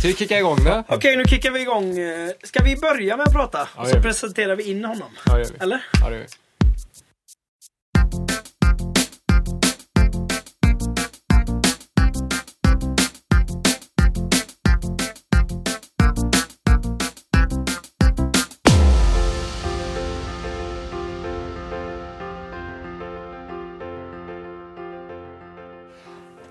Ska vi kicka igång det? Okej, nu kickar vi igång. Eh, Ska vi börja med att prata? Ja, och så presenterar vi in honom. Ja. Eller? Ja, det gör vi.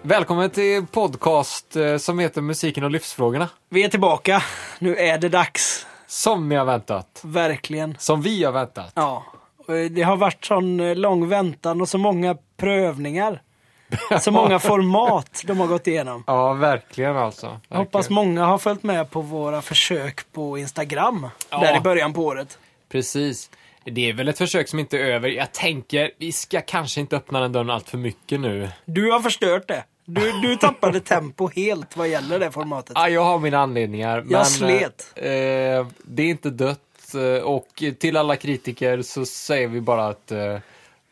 Välkommen till podcast eh, som heter Musiken och livsfrågorna. Vi är tillbaka. Nu är det dags. Som ni har väntat. Verkligen. Som vi har väntat. Ja. Och Det har varit sån eh, lång väntan och så många prövningar. Så många format de har gått igenom. Ja, verkligen alltså. Jag hoppas Verkligen. många har följt med på våra försök på Instagram. Ja. Där i början på året. Precis. Det är väl ett försök som inte är över. Jag tänker, vi ska kanske inte öppna den dörren allt för mycket nu. Du har förstört det. Du, du tappade tempo helt vad gäller det formatet. Ja, jag har mina anledningar. men, slet. Eh, det är inte dött. eh, Och till alla kritiker så säger vi bara att eh,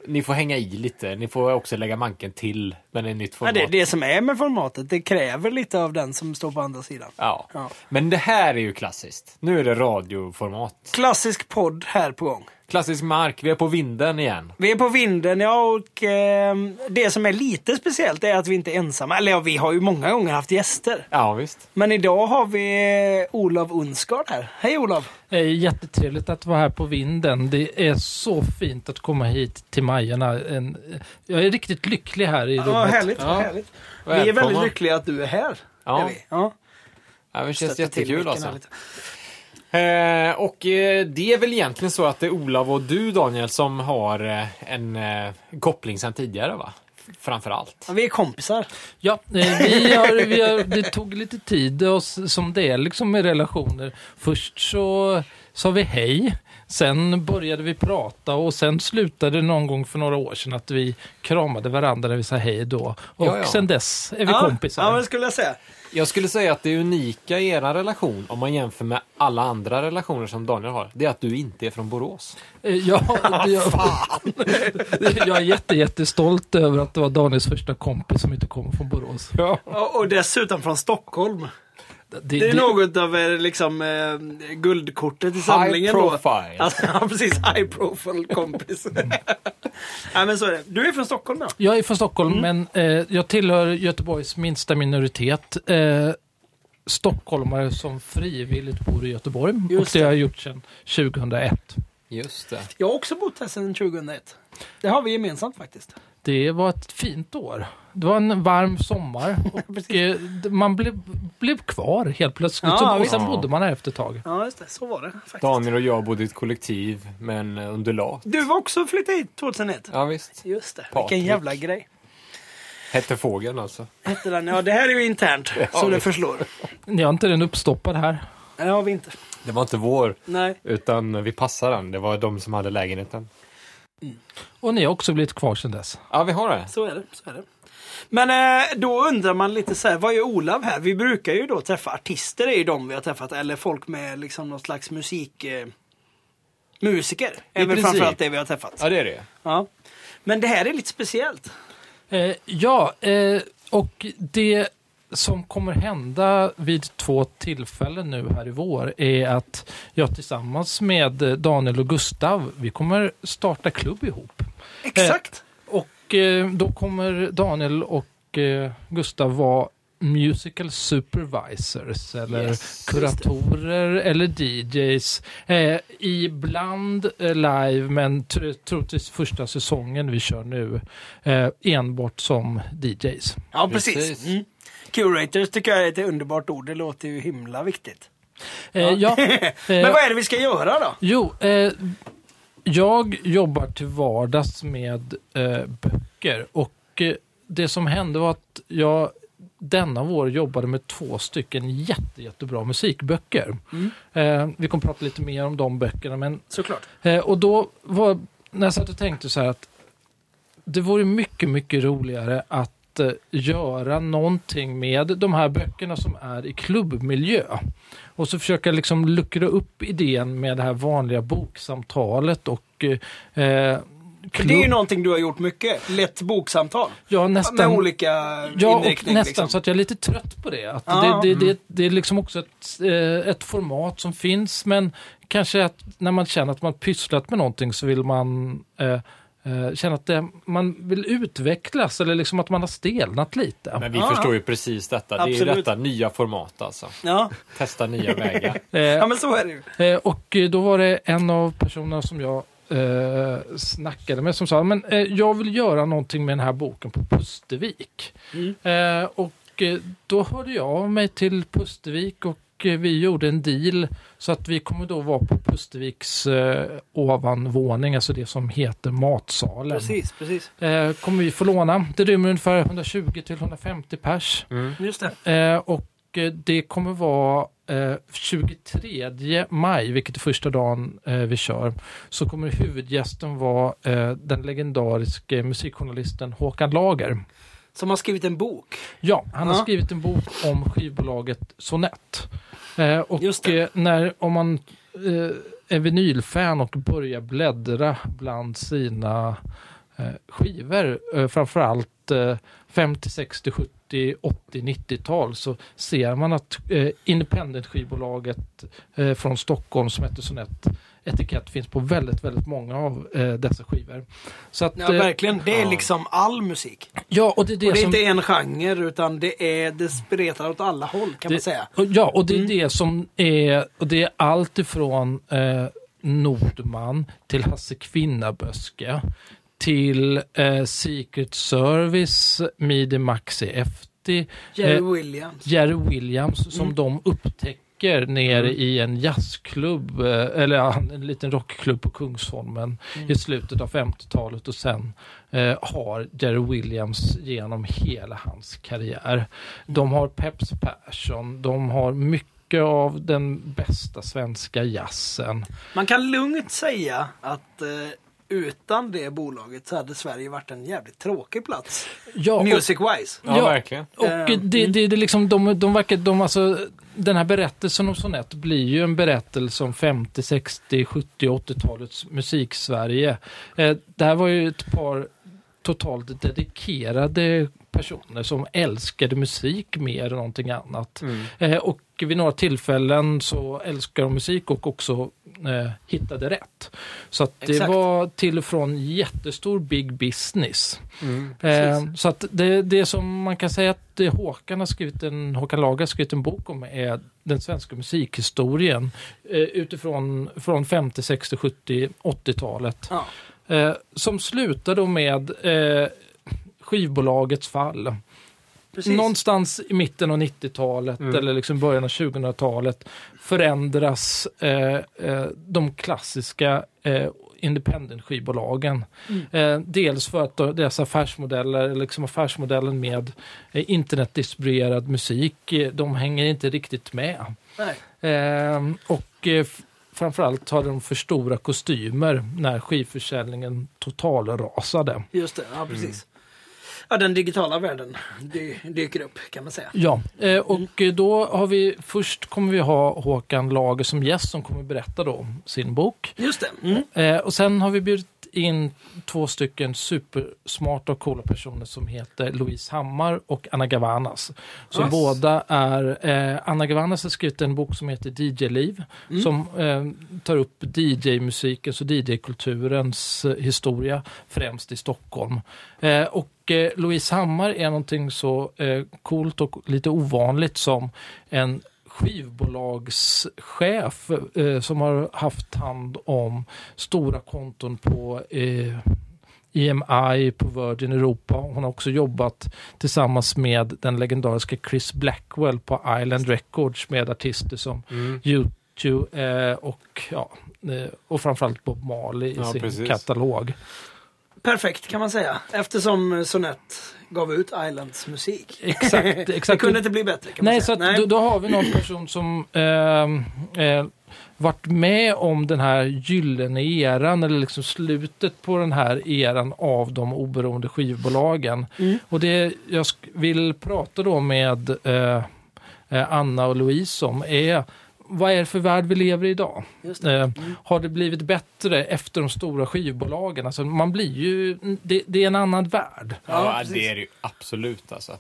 ni får hänga i lite. Ni får också lägga manken till. Men det är nytt Ja, format. det är det som är med formatet. Det kräver lite av den som står på andra sidan. Ja. Ja. Men det här är ju klassiskt. Nu är det radioformat. Klassisk podd här på gång. Klassisk mark. Vi är på vinden igen. Vi är på vinden, ja, och eh, det som är lite speciellt är att vi inte är ensamma. Eller ja, vi har ju många gånger haft gäster. Ja, visst. Men idag har vi eh, Olof Unsgaard här. Hej Olof! Det är jättetrevligt att vara här på vinden. Det är så fint att komma hit till Majerna. En, jag är riktigt lycklig här i rummet. Ja, härligt, Ja. härligt. Vi är väldigt lyckliga att du är här. Ja. Är vi. Ja. Ja, det känns Stötta jättekul alltså. lite. Eh, och eh, det är väl egentligen så att det är Olav och du Daniel som har eh, en koppling sedan tidigare va? Framför allt. Ja, vi är kompisar. Ja, vi har, vi har, det tog lite tid och s- som det är liksom med relationer. Först så sa vi hej. Sen började vi prata och sen slutade det någon gång för några år sedan att vi kramade varandra när vi sa hej då. Och Ja, ja. sen dess är vi ja, kompisar. Ja, men skulle jag säga. Jag skulle säga att det unika i er relation, om man jämför med alla andra relationer som Daniel har, det är att du inte är från Borås. Eh, Ja, det, jag, jag är jätte, jättestolt över att det var Daniels första kompis som inte kommer från Borås. Ja. Och, och dessutom från Stockholm. Det, Det är något av eh, liksom eh, guldkortet i samlingen då. profile. Alltså, ja, precis. High profile kompis. Nej, men så är det. Du är från Stockholm då? Jag är från Stockholm, Mm. men eh, jag tillhör Göteborgs minsta minoritet. Eh, stockholmare som frivilligt bor i Göteborg. Just och det det. har jag gjort sedan 2001. Just det. Jag har också bott här sedan 2001. Det har vi gemensamt faktiskt. Det var ett fint år. Det var en varm sommar och eh, man blev, blev kvar helt plötsligt. Ja, Så- och visst. sen bodde man här efter ett tag. Ja, just det. Så var det faktiskt. Daniel och jag bodde i ett kollektiv med en eh, undulat. Du var också flyttade hit 2001. Ja visst. Just det. Patrik. Vilken jävla grej. Hette fågeln alltså. Hette den? Ja, det här är ju internt. så det förslår. Ni har inte den uppstoppad här? Det har vi inte. Det var inte vår, Nej. utan vi passade den. Det var de som hade lägenheten. Och ni har också blivit kvar sedan dess? Ja, vi har det. Så är det. Så är det. Men eh, då undrar man lite så här, vad gör Olav här? Vi brukar ju då träffa artister, är ju de vi har träffat, eller folk med liksom någon slags musik... Eh, musiker. är väl framförallt det vi har träffat. Ja, det är det. Ja. Men det här är lite speciellt. Eh, ja, eh, och det som kommer hända vid två tillfällen nu här i vår är att jag tillsammans med eh, Daniel och Gustav, vi kommer starta klubb ihop. Exakt. Och eh, då kommer Daniel och eh, Gustav vara musical supervisors eller Yes, kuratorer eller DJs. Eh, ibland eh, live men tr- troligtvis första säsongen vi kör nu eh, enbart som DJs. ja, precis. precis. Mm. Curators tycker jag är ett underbart ord. Det låter ju himla viktigt. Eh, ja, Men eh, vad är det vi ska göra då? Jo, eh, jag jobbar till vardags med eh, böcker och eh, det som hände var att jag denna vår jobbade med två stycken jätte, jättebra musikböcker. Mm. Eh, vi kommer prata lite mer om de böckerna men Såklart. Eh, och då var, när jag satt och tänkte så här att det vore mycket, mycket roligare att eh, göra någonting med de här böckerna som är i klubbmiljö. Och så försöka liksom luckra upp idén med det här vanliga boksamtalet och eh, För det är ju någonting du har gjort mycket. Lett boksamtal. Ja, Med nästan. olika Ja, och nästan liksom. så att jag är lite trött på det. Att det, det, det, det är liksom också ett, eh, ett format som finns, men kanske att när man känner att man pysslat med någonting så vill man eh, eh, känna att det, man vill utvecklas eller liksom att man har stelnat lite. Men vi Ja, förstår ju precis detta. Det är ju Absolut. detta nya format alltså. Ja. Testa nya vägar. Eh, ja, men så är det ju. Eh, och då var det en av personerna som jag eh, snackade med som sa men eh, jag vill göra någonting med den här boken på Pustervik. Mm. Eh, och då hörde jag av mig till Pustervik och vi gjorde en deal så att vi kommer då vara på Pusterviks eh, ovanvåning, alltså det som heter matsalen. Precis, precis. Eh, kommer vi få låna. Det rymmer ungefär 120 till 150 pers. Mm. Just det. Eh, och eh, det kommer vara eh, 23 maj, vilket är första dagen eh, vi kör, så kommer huvudgästen vara eh, den legendariske musikjournalisten Håkan Lager. Som har skrivit en bok. Ja, han har Ja. skrivit en bok om skivbolaget Sonett. Eh, och eh, när, om man eh, är vinylfan och börjar bläddra bland sina eh, skivor, eh, framförallt eh, 50, 60, 70, 80, 90-tal, så ser man att eh, independent-skivbolaget eh, från Stockholm som heter Sonett etikett finns på väldigt, väldigt många av eh, dessa skivor. Så att, Ja, eh, verkligen. Det är ja. liksom all musik. ja, och det är det, Och det är som... inte en genre utan det är det spretar åt alla håll kan man Det- säga. Och, ja, och det är Mm. det som är, och det är allt ifrån eh, Nordman till Hasse Kvinnaböske till eh, Secret Service, Mide Maxi FT, Jerry Eh, Williams. Jerry Williams som Mm. de upptäcker nere i en jazzklubb, eh, eller ja, en liten rockklubb på Kungsholmen Mm. i slutet av 50-talet och sen eh, har Jerry Williams genom hela hans karriär. De har Peps Persson, de har mycket av den bästa svenska jazzen. Man kan lugnt säga att eh, utan det bolaget så hade Sverige varit en jävligt tråkig plats. Ja, och, Music wise. Ja, Ja. verkligen. och Eh, det, det, det liksom, de, de verkar, de alltså, den här berättelsen om Sonett blir ju en berättelse om 50, 60, 70, 80-talets musik-Sverige. Eh, det här var ju ett par totalt dedikerade personer som älskade musik mer än någonting annat. Mm. Eh, och vid några tillfällen så älskar de musik och också eh, hittade rätt. Så att det Exakt. var till och från jättestor big business. Mm. Eh, så att det, det som man kan säga att Håkan har skrivit en, Håkan Lager har skrivit en bok om är den svenska musikhistorien eh, utifrån från 50, 60, 70, 80-talet. Ja. Eh, som slutar då med eh, skivbolagets fall. Precis. Någonstans i mitten av 90-talet Mm. eller liksom början av 2000-talet förändras eh, eh, de klassiska eh, independent-skivbolagen. Mm. Eh, dels för att deras affärsmodeller, liksom affärsmodellen med eh, internetdistribuerad musik, eh, de hänger inte riktigt med. Nej. Eh, och eh, framförallt har de för stora kostymer när skivförsäljningen totalrasade. Just det, ja precis. Ja, den digitala världen dy, dyker upp kan man säga. Ja, eh, och då har vi först kommer vi ha Håkan Lager som gäst som kommer berätta då om sin bok. Just det. Mm. Eh, och sen har vi bjudit in två stycken supersmarta och coola personer som heter Louise Hammar och Anna Gavanas. Som Yes. båda är, eh, Anna Gavanas har skrivit en bok som heter DJ-liv Mm. som eh, tar upp DJ-musikens och DJ-kulturens eh, historia främst i Stockholm. Eh, och eh, Louise Hammar är någonting så eh, coolt och lite ovanligt som en skivbolagschef eh, som har haft hand om stora konton på eh, EMI på Virgin Europa. Hon har också jobbat tillsammans med den legendariska Chris Blackwell på Island Records med artister som Mm. U2 eh, och, ja, eh, och framförallt Bob Marley i Ja, sin precis. katalog. Perfekt kan man säga. Eftersom Sonett gav ut Islands musik. Exakt, Det exakt. kunde inte bli bättre Nej, så att, Då, då har vi någon person som eh, eh, varit med om den här gyllene eran eller liksom slutet på den här eran av de oberoende skivbolagen. Mm. Och det jag vill prata då med eh, eh, Anna och Louise om är vad är det för värld vi lever i idag? Just det. Eh, har det blivit bättre efter de stora skivbolagen? Alltså, man blir ju, det, det är en annan värld. Ja, Ja, det är det ju absolut alltså.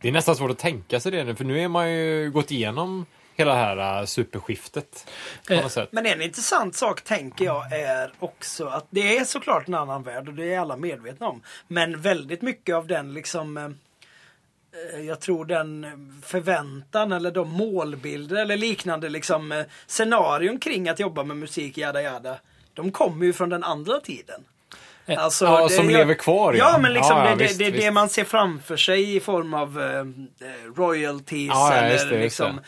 Det är nästan svårt att tänka sig det nu, för nu är man ju gått igenom hela det här äh, superskiftet. Eh. Men en intressant sak tänker jag är också att det är såklart en annan värld och det är alla medvetna om. Men väldigt mycket av den liksom eh, Eh, jag tror den eh, förväntan eller de målbilder eller liknande liksom eh, scenarion kring att jobba med musik jada jada. De kommer ju från den andra tiden. Eh, Alltså, ja, det- som jag- lever kvar Ja, men liksom Ja, ja, det, visst, det, det är det visst. man ser framför sig i form av eh, royalties Ja, ja, eller det, liksom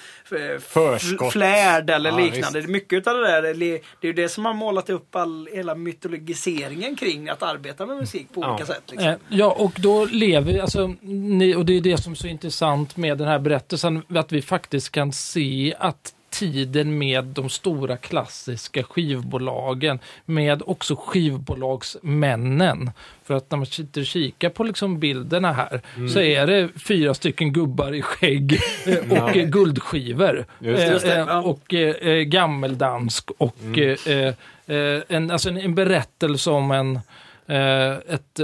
flärd eller Ja, liknande. visst. Mycket av det där, det det är ju det som har målat upp all, hela mytologiseringen kring att arbeta med musik på Ja. olika sätt. Liksom. Eh, Ja, och då lever alltså, ni, och det är det som är så intressant med den här berättelsen, att vi faktiskt kan se att tiden med de stora klassiska skivbolagen, med också skivbolagsmännen. För att när man sitter och kikar på liksom bilderna här Mm. så är det fyra stycken gubbar i skägg eh, och Ja. eh, guldskivor. Just Just eh, ja. Och eh, gammeldansk och Mm. eh, en, alltså en, en berättelse om en, eh, ett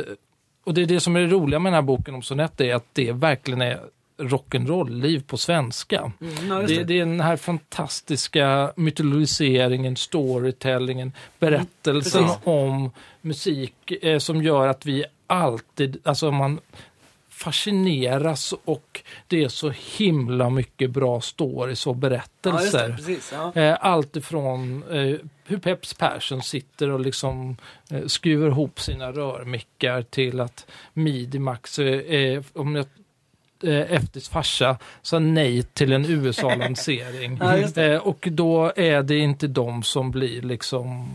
och det är det som är det roliga med den här boken om Sonett är att det verkligen är rock'n'roll-liv på svenska. Mm, ja, Det, det. det är den här fantastiska mytologiseringen, storytellingen, berättelsen Precis. om musik eh, som gör att vi alltid, alltså man fascineras och det är så himla mycket bra stories och Ja, berättelser. det, precis. Ja. Eh, Allt ifrån eh, hur Peps Persson sitter och liksom eh, skruvar ihop sina rörmickar till att Midimax, eh, eh, om jag eh, Eftis farsa sa nej till en USA-lansering. Ja, eh, och då är det inte de som blir liksom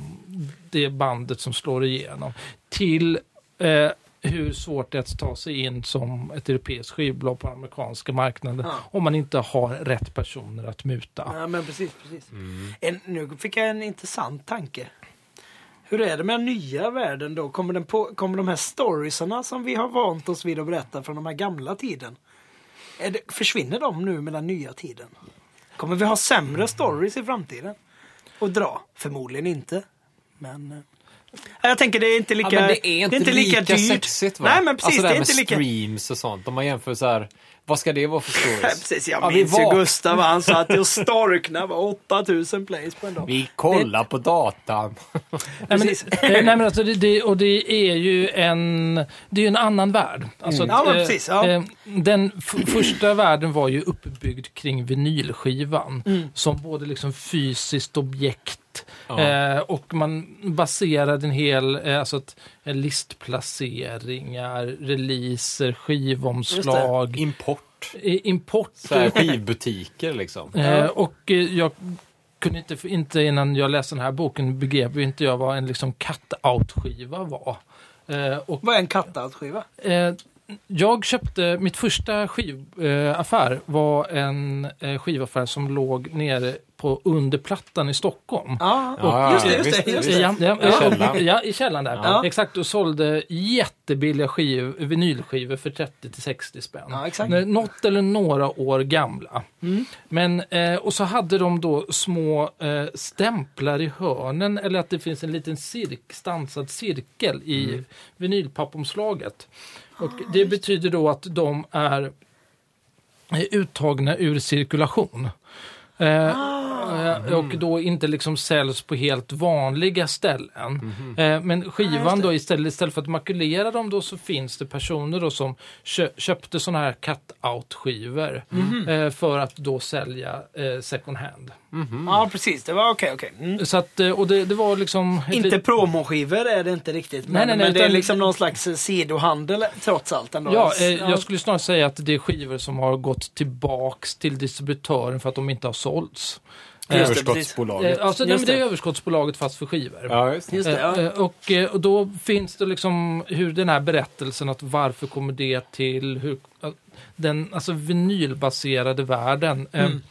det bandet som slår igenom. Till eh, hur svårt det är att ta sig in som ett europeiskt skivbolag på amerikanska marknaden Ja. om man inte har rätt personer att muta. Ja, men precis. precis. Mm. En, nu fick jag en intressant tanke. Hur är det med den nya världen då? Kommer, den på, kommer de här storiesarna som vi har vant oss vid att berätta från de här gamla tiden? Är det, försvinner de nu med den nya tiden? Kommer vi ha sämre stories i framtiden? Och dra? Förmodligen inte. Men... eh, Jag tänker det är inte lika, ja, men det är inte, lika, dyrt. sexigt va? Nej men precis, alltså det, det är inte lika... streams och sånt. Om man jämför så här, vad ska det vara för stories? precis, jag Ja, minns ju Gustav, han satt och storknade var 8000 plays på en dag. Vi kollar på datan. Nej, men, nej, men alltså det, det, och det är ju en, det är en annan värld. Alltså Mm. Ja, eh, precis, ja. eh, Den första världen var ju uppbyggd kring vinylskivan Mm. som både liksom fysiskt objekt Ja. eh, och man baserade en hel, eh, alltså ett, eh, listplaceringar, releaser, skivomslag, Import. Import. Så här, skivbutiker liksom. Eh, och eh, jag kunde inte, inte innan jag läste den här boken begrep ju inte jag vad en liksom cut-out-skiva var. Eh, och Vad är en cut-out-skiva? Eh, jag köpte, mitt första skivaffär var en eh, skivaffär som låg nere på under Plattan i Stockholm. Ja, Ja, just det, just det. Just det. Ja, ja, I ja, källaren. ja, i källaren där. Ja. Exakt, och sålde jättebilliga skiv, vinylskivor för 30-60 spänn. Ja, exakt. Nå- Något eller några år gamla. Mm. Men, eh, och så hade de då små eh, stämplar i hörnen eller att det finns en liten cirk, stansad cirkel i Mm. vinylpappomslaget. Och det betyder då att de är uttagna ur cirkulation. Eh, eh, och då inte liksom säljs på helt vanliga ställen. Eh, men skivan då istället, istället för att makulera dem då så finns det personer då som kö, köpte sådana här cut-out-skivor eh, för att då sälja second hand. Ja, precis. Det var okej, okej. Mm. Så att, eh, och det, det var liksom... Inte lit- promoskivor är det inte riktigt. Men, Nej, nej, nej, men det är liksom någon slags eh, sidohandel trots allt ändå. Ja, eh, jag skulle snarare säga att det är skivor som har gått tillbaks till distributören för att de inte har sålts. Överskottsbolaget. Eh, alltså, nej, det är överskottsbolaget fast för skivor. Ja, just det. Just det, ja. Eh, eh, och, eh, och då finns det liksom hur den här berättelsen att varför kommer det till, hur, den alltså vinylbaserade världen. eh, Mm.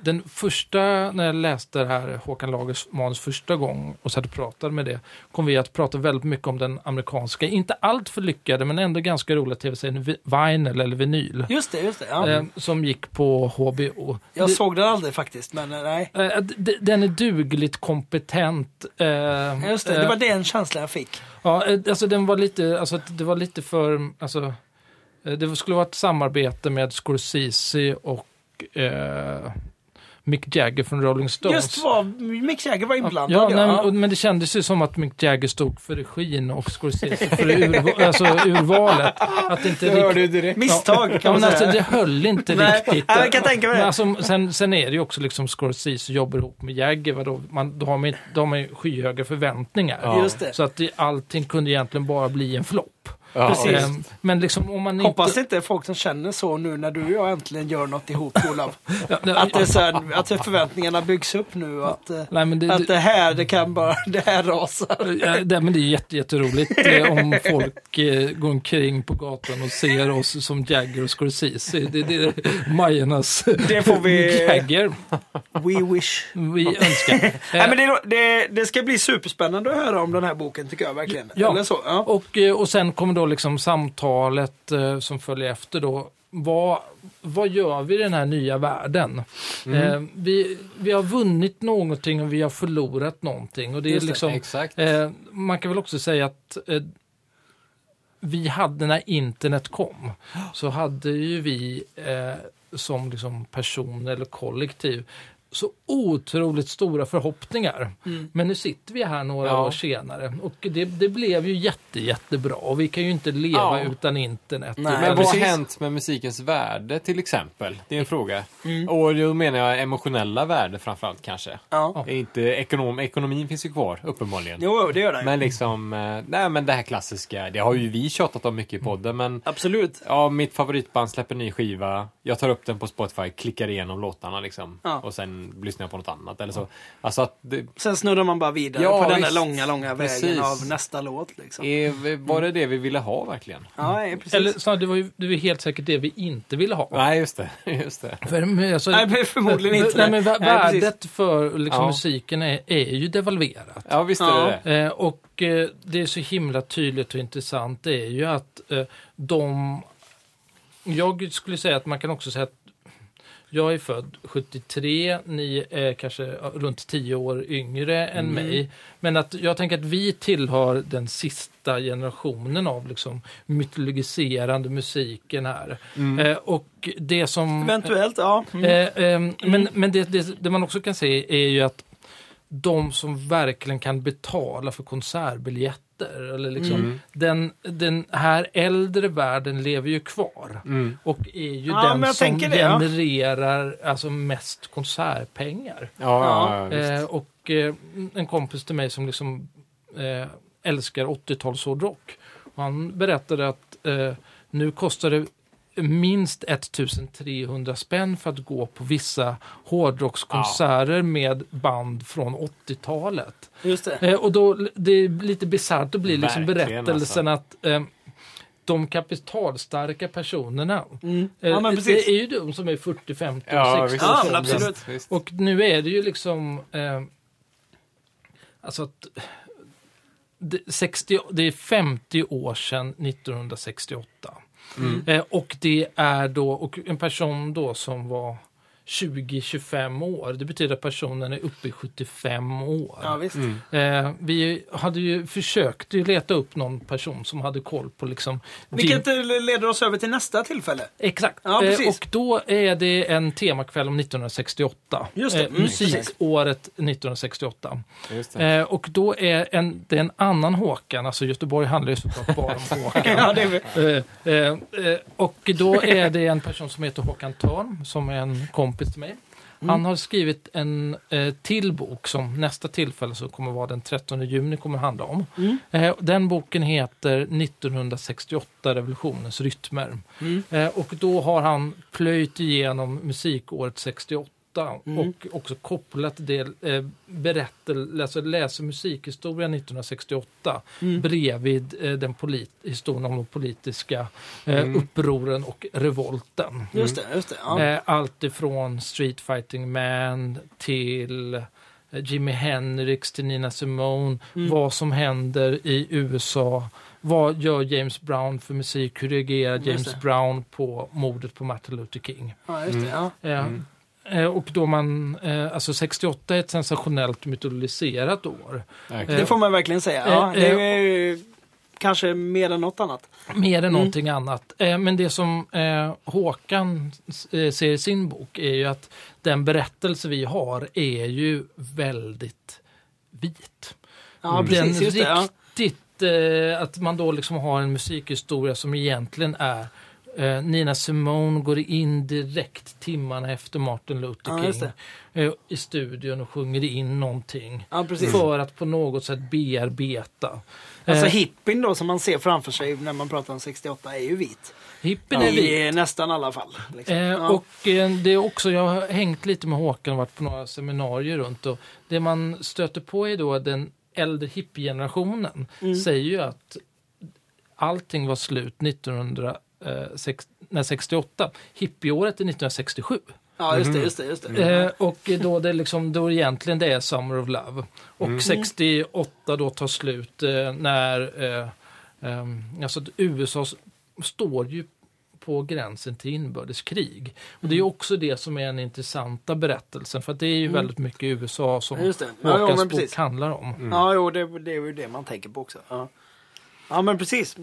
Den första, när jag läste det här Håkan Lagers manus första gång och satt och pratade med det, kom vi att prata väldigt mycket om den amerikanska, inte allt för lyckade, men ändå ganska roliga tv-serien Vi- Vinyl eller Vinyl. Just det, just det. Ja. Eh, som gick på HBO. jag Det- såg den aldrig faktiskt, men eh, nej. eh, d- den är dugligt kompetent. eh, Just det, det var den känslan jag fick. Ja, alltså den var lite, alltså det var lite för, alltså, det skulle vara ett samarbete med Scorsese och Mick Jagger från Rolling Stones. Just vad Mick Jagger var inblandad. Ja, Ja, nej, ja. men, men det kändes ju som att Mick Jagger stod för regin och Scorsese för urva, alltså, urvalet. Att inte Det hör riktigt... du direkt. Misstag Ja, kan man men alltså, säga. det höll inte Nej, riktigt. nej, jag kan tänka mig alltså, sen, sen är det ju också liksom Scorsese jobbar ihop med Jagger. Vadå? Man, då, har man, då har man ju skyhöga förväntningar. Ja. Just det. Så att det, allting kunde egentligen bara bli en flopp. Ja, Precis. Ehm, Men liksom om man Hoppas inte... inte folk som känner så nu när du och jag äntligen gör något ihop, Olav. Ja, nej, Att, det är så här, att förväntningarna byggs upp nu att, nej, men det, att det här, det kan bara, det här rasar. Ja, det, men det är jätte, jätteroligt eh, om folk eh, går omkring på gatan och ser oss som Jagger och Scorsese. Det, det är Majernas Det får vi- Jagger We wish. vi önskar. Nej, men det, det, det ska bli superspännande att höra om den här boken tycker jag verkligen. Ja. Eller så. Ja. och, eh, och sen kommer då liksom samtalet eh, som följer efter då. Vad, vad gör vi i den här nya världen? Mm. Eh, vi, vi har vunnit någonting och vi har förlorat någonting. Och det är Just det, liksom, Exakt. Eh, man kan väl också säga att eh, vi hade när internet kom så hade ju vi eh, som liksom person eller kollektiv så otroligt stora förhoppningar. Mm. Men nu sitter vi här några Ja. år senare och det, det blev ju jätte, jättebra och vi kan ju inte leva Ja. utan internet. Nej, Men vad har hänt med musikens värde till exempel? Det är en fråga. Mm. Och då menar jag emotionella värde framförallt kanske. Ja. Inte ekonom, ekonomin finns ju kvar uppenbarligen. Jo, det gör det. Men liksom, eh, nej men det här klassiska, det har ju vi tjatat om mycket i podden men Absolut. Ja, mitt favoritband släpper ny skiva. Jag tar upp den på Spotify, klickar igenom låtarna liksom. Ja. Och sen lyssnar jag på något annat eller så. Alltså att det, Sen snurrar man bara vidare Ja, på den där långa, långa Precis. vägen av nästa låt. Liksom. är, var det det vi ville ha verkligen? Ja, nej, precis. Eller snarare, det var ju det var helt säkert det vi inte ville ha. Nej, just det. Just det. För, men alltså, Nej, förmodligen inte. Nej, men vä- Nej, värdet för liksom, Ja. musiken är, är ju devalverat. Ja, visst är Ja. det det. Eh, och eh, det är så himla tydligt och intressant det är ju att eh, de... Jag skulle säga att man kan också säga att jag är född 73, ni är kanske runt 10 år yngre än mig. Men att jag tänker att vi tillhör den sista generationen av liksom mytologiserande musiken här. Mm. Eh, och det som... Eventuellt, ja. Mm. Eh, ehm, Men, men det, det, det man också kan se är ju att de som verkligen kan betala för konsertbiljetter, eller liksom, Mm. den, den här äldre världen lever ju kvar. Mm. Och är ju Ja, den som det, ja. genererar alltså, mest konsertpengar. Ja, ja, ja, Eh, och eh, en kompis till mig som liksom eh, älskar 80-talshårdrock. Och Han berättade att eh, nu kostar det minst 1300 spänn för att gå på vissa hårdrockskonserter med band från 80-talet. Just det. Eh, och då, det är lite bisarrt att bli liksom Verkligen, berättelsen att eh, de kapitalstarka personerna, Mm. eh, Ja, det är ju de som är 40, 50 Ja, och 60 visst. Ja, absolut. Visst. Och nu är det ju liksom... Eh, alltså att... Det, 60, det är 50 år sedan 1968. Mm. Eh, och det är då, och en person då som var 20-25 år, det betyder att personen är uppe i 75 år. Ja, visst. Mm. Eh, vi hade ju försökt ju leta upp någon person som hade koll på liksom... Vilket eh, leder oss över till nästa tillfälle. Exakt. Ja, eh, och då är det en temakväll om 1968. Just det. Eh, Mm, musikåret 1968. Just det. Eh, och då är en, det är en annan Håkan, alltså Göteborg handlar ju såklart bara om Håkan. Ja, det är vi. Eh, eh, eh, och då är det en person som heter Håkan Törn, som är en kompis till mig. Mm. Han har skrivit en eh, till bok som nästa tillfälle som kommer vara den 13 juni kommer handla om. Mm. Eh, den boken heter 1968 revolutionens rytmer. Mm. Eh, och då har han plöjt igenom musikåret 68 och också kopplat det eh, berättel, alltså läser musikhistoria 1968 bredvid eh, den polit, historien om de politiska eh, upproren och revolten. Just det, just det. Ja. Eh, allt ifrån Street Fighting Man till eh, Jimi Hendrix till Nina Simone. Mm. Vad som händer i USA. Vad gör James Brown för musik? Hur reagerar James. Brown på mordet på Martin Luther King? ja, just det. Ja. Eh, eh, och då man, eh, alltså 68 är ett sensationellt mytologiserat år. Verkligen. Det får man verkligen säga. Ja, Eh, det eh, är ju kanske mer än något annat. Mer Mm. än någonting annat. Eh, men det som eh, Håkan eh, ser i sin bok är ju att den berättelse vi har är ju väldigt vit. Ja, precis. den Just det, ja. riktigt, eh, att man då liksom har en musikhistoria som egentligen är eh, Nina Simone går in direkt timmarna efter Martin Luther Ja, King eh, i studion och sjunger in någonting. Ja. För att på något sätt bearbeta. Alltså Eh, hippien då som man ser framför sig när man pratar om 68 är ju vit. hippien är vit. I nästan alla fall. Liksom. Eh, ja. Och eh, det är också, jag har hängt lite med Håkan och varit på några seminarier runt och det man stöter på är då den äldre hippiegenerationen Mm. säger ju att allting var slut 1968. Hippieåret är 1967. ja, just det, just det. Just det. Eh, och då det liksom, då egentligen det är Summer of Love. Och 68 då tar slut eh, när, eh, ehm, alltså USA står ju på gränsen till inbördeskrig. Och det är ju också det som är den intressanta berättelsen för att det är ju väldigt mycket USA som Ja, just det. Ja, Håkans men bok handlar om. Ja, jo, det, det är ju det man tänker på också. Ja, ja men precis.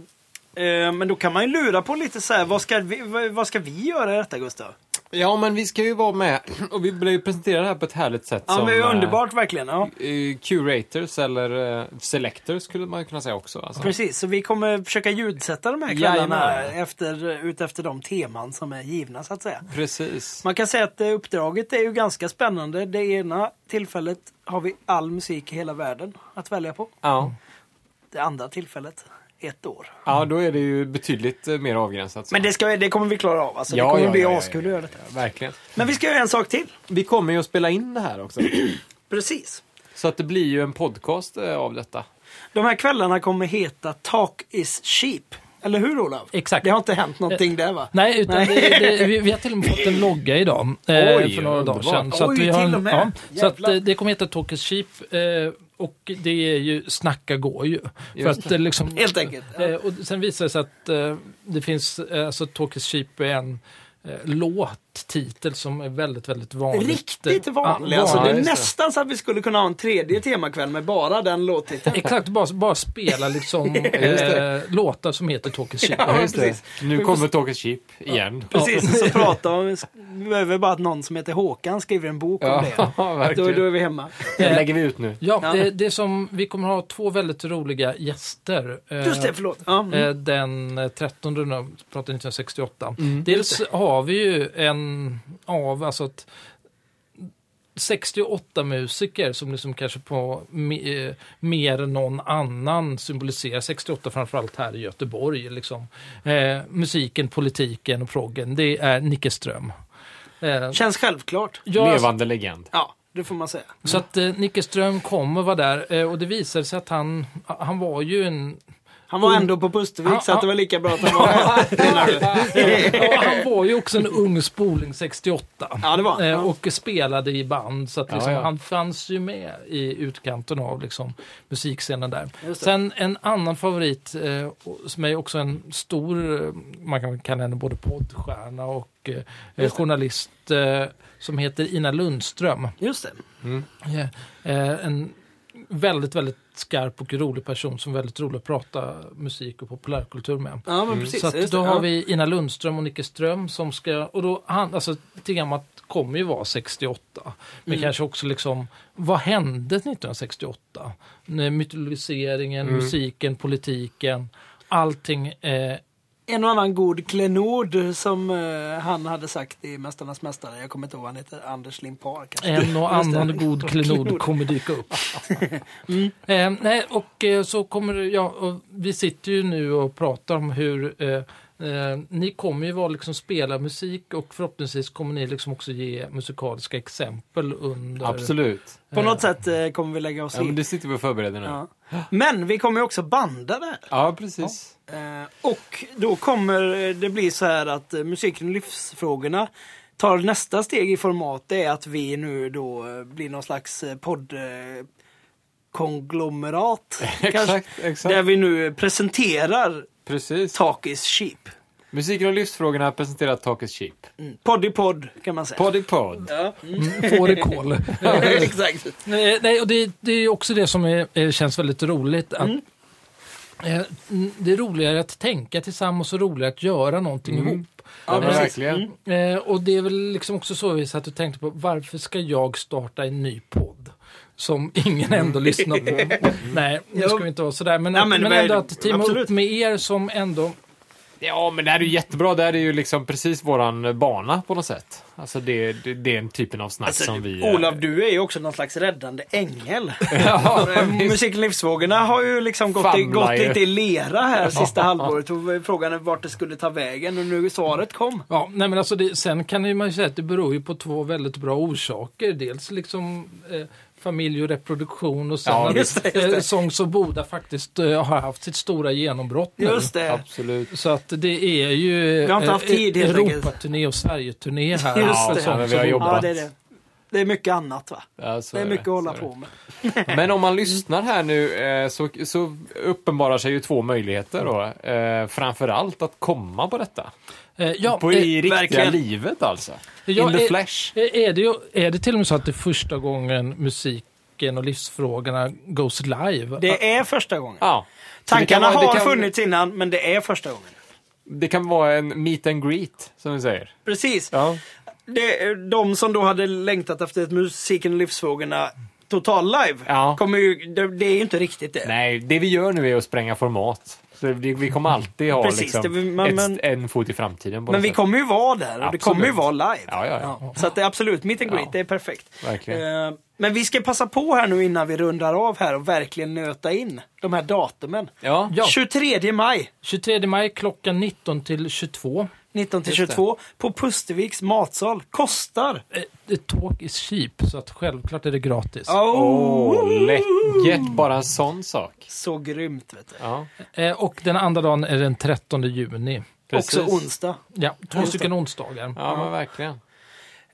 Eh, men då kan man ju lura på lite så här, vad ska vi, vad, ska vi göra i detta Gustav? Ja, men vi ska ju vara med och vi blir ju presenterade här på ett härligt sätt Ja, som men eh, underbart verkligen. Ja. eh, curators eller selectors skulle man kunna säga också. Alltså. Precis, så vi kommer försöka ljudsätta de här kvällarna Jajamän. efter, ut efter de teman som är givna så att säga. Precis. Man kan säga att uppdraget är ju ganska spännande. Det ena tillfället har vi all musik i hela världen att välja på. Ja. Det andra tillfället, ett år. ja, då är det ju betydligt eh, mer avgränsat. så. Men det, ska, det kommer vi klara av. Alltså, Ja, det kommer ja, bli ja, askul ja. att göra detta. Verkligen. Men vi ska göra en sak till. Vi kommer ju att spela in det här också. Precis. Så att det blir ju en podcast eh, av detta. De här kvällarna kommer heta Talk is cheap. Eller hur Olav? Exakt. Det har inte hänt någonting där va? Nej, utan Nej. Det, det, vi, vi har till och med fått en logga idag eh, Oj, för några dagar sedan. Så att Oj, vi har en. Ja, så att, eh, det kommer heta Talk is cheap eh, och det är ju snacka går ju. För att, det. liksom, Helt enkelt. Ja. Eh, och sen visar det sig att eh, det finns, eh, alltså Talk is cheap är en eh, låttitel som är väldigt, väldigt vanligt. Riktigt vanlig. ja, Alltså, det är nästan så att vi skulle kunna ha en tredje temakväll med bara den låttiteln. Exakt, bara, bara spela liksom eh, låtar som heter Talk is cheap. Ja. Nu kommer Talk is Cheap igen. Precis, så prata om, vi behöver bara att någon som heter Håkan skriver en bok om det. Ja, Då, då är vi hemma. Det lägger vi ut nu. Ja, Ja. Det, det som, vi kommer ha två väldigt roliga gäster. eh, Just det, förlåt. Ja, mm. Eh, Den eh, 13 nu, pratar 1968. Dels har vi ju en av, alltså att 68 musiker som liksom kanske på me, eh, mer än någon annan symboliserar 68 framförallt här i Göteborg. Liksom. Eh, musiken, politiken och proggen, det är Nicke Ström. Eh, Känns självklart. jag- Levande legend. Ja, det får man säga. så att eh, Nicke Ström kommer vara där eh, och det visade sig att han, han var ju en Han var ändå på Pustervik Ja, så att det var lika bra att han var här. Han var ju också en ung spoling 68. Ja, det var. Eh, Ja. Och spelade i band. Så att liksom, ja. han fanns ju med i utkanten av liksom, musikscenen där. Sen en annan favorit eh, som är också en stor, eh, man kan kalla henne både poddstjärna och eh, journalist eh, som heter Ina Lundström. Just det. Eh, en väldigt, väldigt skarp och rolig person som är väldigt rolig att prata musik och populärkultur med. Ja, men precis. Så att just då det. har ja. vi Ina Lundström och Nicke Ström som ska, och då, han, alltså temat kommer ju vara 68. Men Mm. kanske också liksom, vad hände 1968? När Mytologiseringen, Mm. musiken, politiken, allting. Eh, En och annan god klenod som eh, han hade sagt i Mästarnas Mästare. Jag kommer inte ihåg vad han heter. Anders Limpar kanske. en och annan god klenod kommer dyka upp. Mm. eh, nej, och eh, så kommer ja, och vi sitter ju nu och pratar om hur eh, Eh, ni kommer ju vara liksom spela musik och förhoppningsvis kommer ni liksom också ge musikaliska exempel under... Absolut. På något sätt eh, kommer vi lägga oss Ja, men i. det sitter vi och förbereder nu. Ja. Ja, Men vi kommer ju också banda det här. precis. Eh, och då kommer det bli så här att eh, musiken och livsfrågorna tar nästa steg i format. Det är att vi nu då eh, blir någon slags podd konglomerat. Exakt, exakt. Där vi nu presenterar Precis. Talk is cheap. Musiken och livsfrågorna presenterar Talk is cheap. Mm. Podd i podd kan man säga. Podd i podd. Ja. Mm, får i kol. Exakt. Nej, och det, det är också det som är, känns väldigt roligt. Att, Mm. eh, mm, det är roligare att tänka tillsammans och roligare att göra någonting Mm. ihop. Ja, precis. verkligen. Eh, och det är väl liksom också så satt och tänkte på varför ska jag starta en ny podd? Som ingen ändå lyssnar på. Nej, nu Jo. ska vi inte vara sådär. Men, Ja, att, men men, ändå det? att teama Absolut. upp med er som ändå... Ja, men det här är ju jättebra. Det här är ju liksom precis våran bana på något sätt. Alltså det, det, det är den typen av snack Alltså, som vi... eh, Olav, du är ju också någon slags räddande ängel. ja, Eh, Musik och livsfrågorna har ju liksom gått, i, gått lite i lera här sista halvåret. Och frågan är vart det skulle ta vägen och nu svaret kom. Ja, nej men alltså det, sen kan ju man ju säga att det beror ju på två väldigt bra orsaker. Dels liksom eh, familj och reproduktion och sen Ja, just det, just det. eh, Sångs och Boda faktiskt eh, har haft sitt stora genombrott nu. Just det. Absolut. Så att det är ju Vi har inte haft eh, tid. Europaturné och Sverigeturné här. Just det. Ja, men vi har jobbat. Ja, det är det. Det är mycket annat va? Ja, så Det är är mycket att hålla på med. det. Men om man lyssnar här nu eh, så, så uppenbarar sig ju två möjligheter då. Eh, framförallt att komma på detta. Eh, ja, På eh, i riktiga verkligen. livet alltså. Ja, In the är- flesh. eh, är, det, ju- är det till och med så att det är första gången musiken och livsfrågorna goes live? Det är första gången. Ja. Det Tankarna vara- det har kan- funnits innan, men det är första gången. Det kan vara en meet and greet, som vi säger. Precis. Ja. Det, de som då hade längtat efter ett musiken och livsfrågorna total live, Ja. kommer ju, det, det är ju inte riktigt det. Nej, det vi gör nu är att spränga format. Så vi, vi kommer alltid ha Precis, liksom, det men- ett, men- en fot i framtiden. Men vi sätt. kommer ju vara där och det kommer ju vara live. Ja, ja, ja. Så att det är absolut, meet and greet, Ja. det är perfekt. Verkligen. Eh, Men vi ska passa på här nu innan vi rundar av här och verkligen nöta in de här datumen. Ja. Ja. 23 maj 23 maj klockan 19 till 22. 19 till Just det. 22 på Pusterviks matsal. Kostar. Eh, The talk is cheap, så att självklart är det gratis. Åh, läckert. Bara en sån sak. Så grymt vet du. Ja, Eh, och den andra dagen är den 13 juni. precis. Också onsdag. Ja, två Just stycken onsdagar. Ja, men verkligen.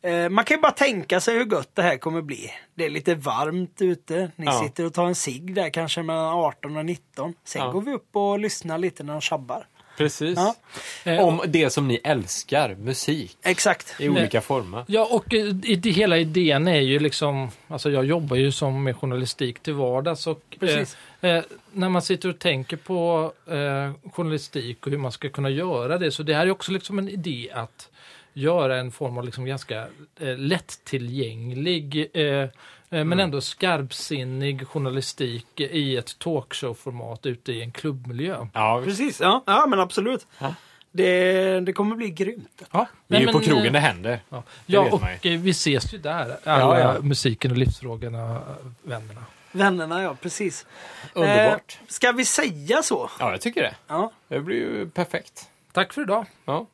Eh, Man kan ju bara tänka sig hur gött det här kommer bli. Det är lite varmt ute. Ni Ja. sitter och tar en cigg där kanske mellan 18 och 19. Sen Ja. går vi upp och lyssnar lite när de tjabbar. Precis. Ja. Eh, Om det som ni älskar, musik, Exakt. i olika former. Ja, och eh, i- det, hela idén är ju liksom, alltså jag jobbar ju som med journalistik till vardags och Precis. eh, eh, när man sitter och tänker på eh, journalistik och hur man ska kunna göra det, så det här är också liksom en idé att göra en form av liksom ganska eh, lättillgänglig eh, eh, men ändå skarpsinnig journalistik i ett talkshow-format ute i en klubbmiljö. Ja, Precis, ja, ja men absolut. Ja. Det, det kommer bli grymt. Ja, det är ju nej, på men, krogen eh, det händer. Ja, Det ja och eh, vi ses ju där, alla Ja, ja. musiken och livsfrågorna, eh, vännerna. Vännerna, ja precis. Underbart. Eh, ska vi säga så? Ja, jag tycker det. Ja. Det blir ju perfekt. Tack för idag. Ja.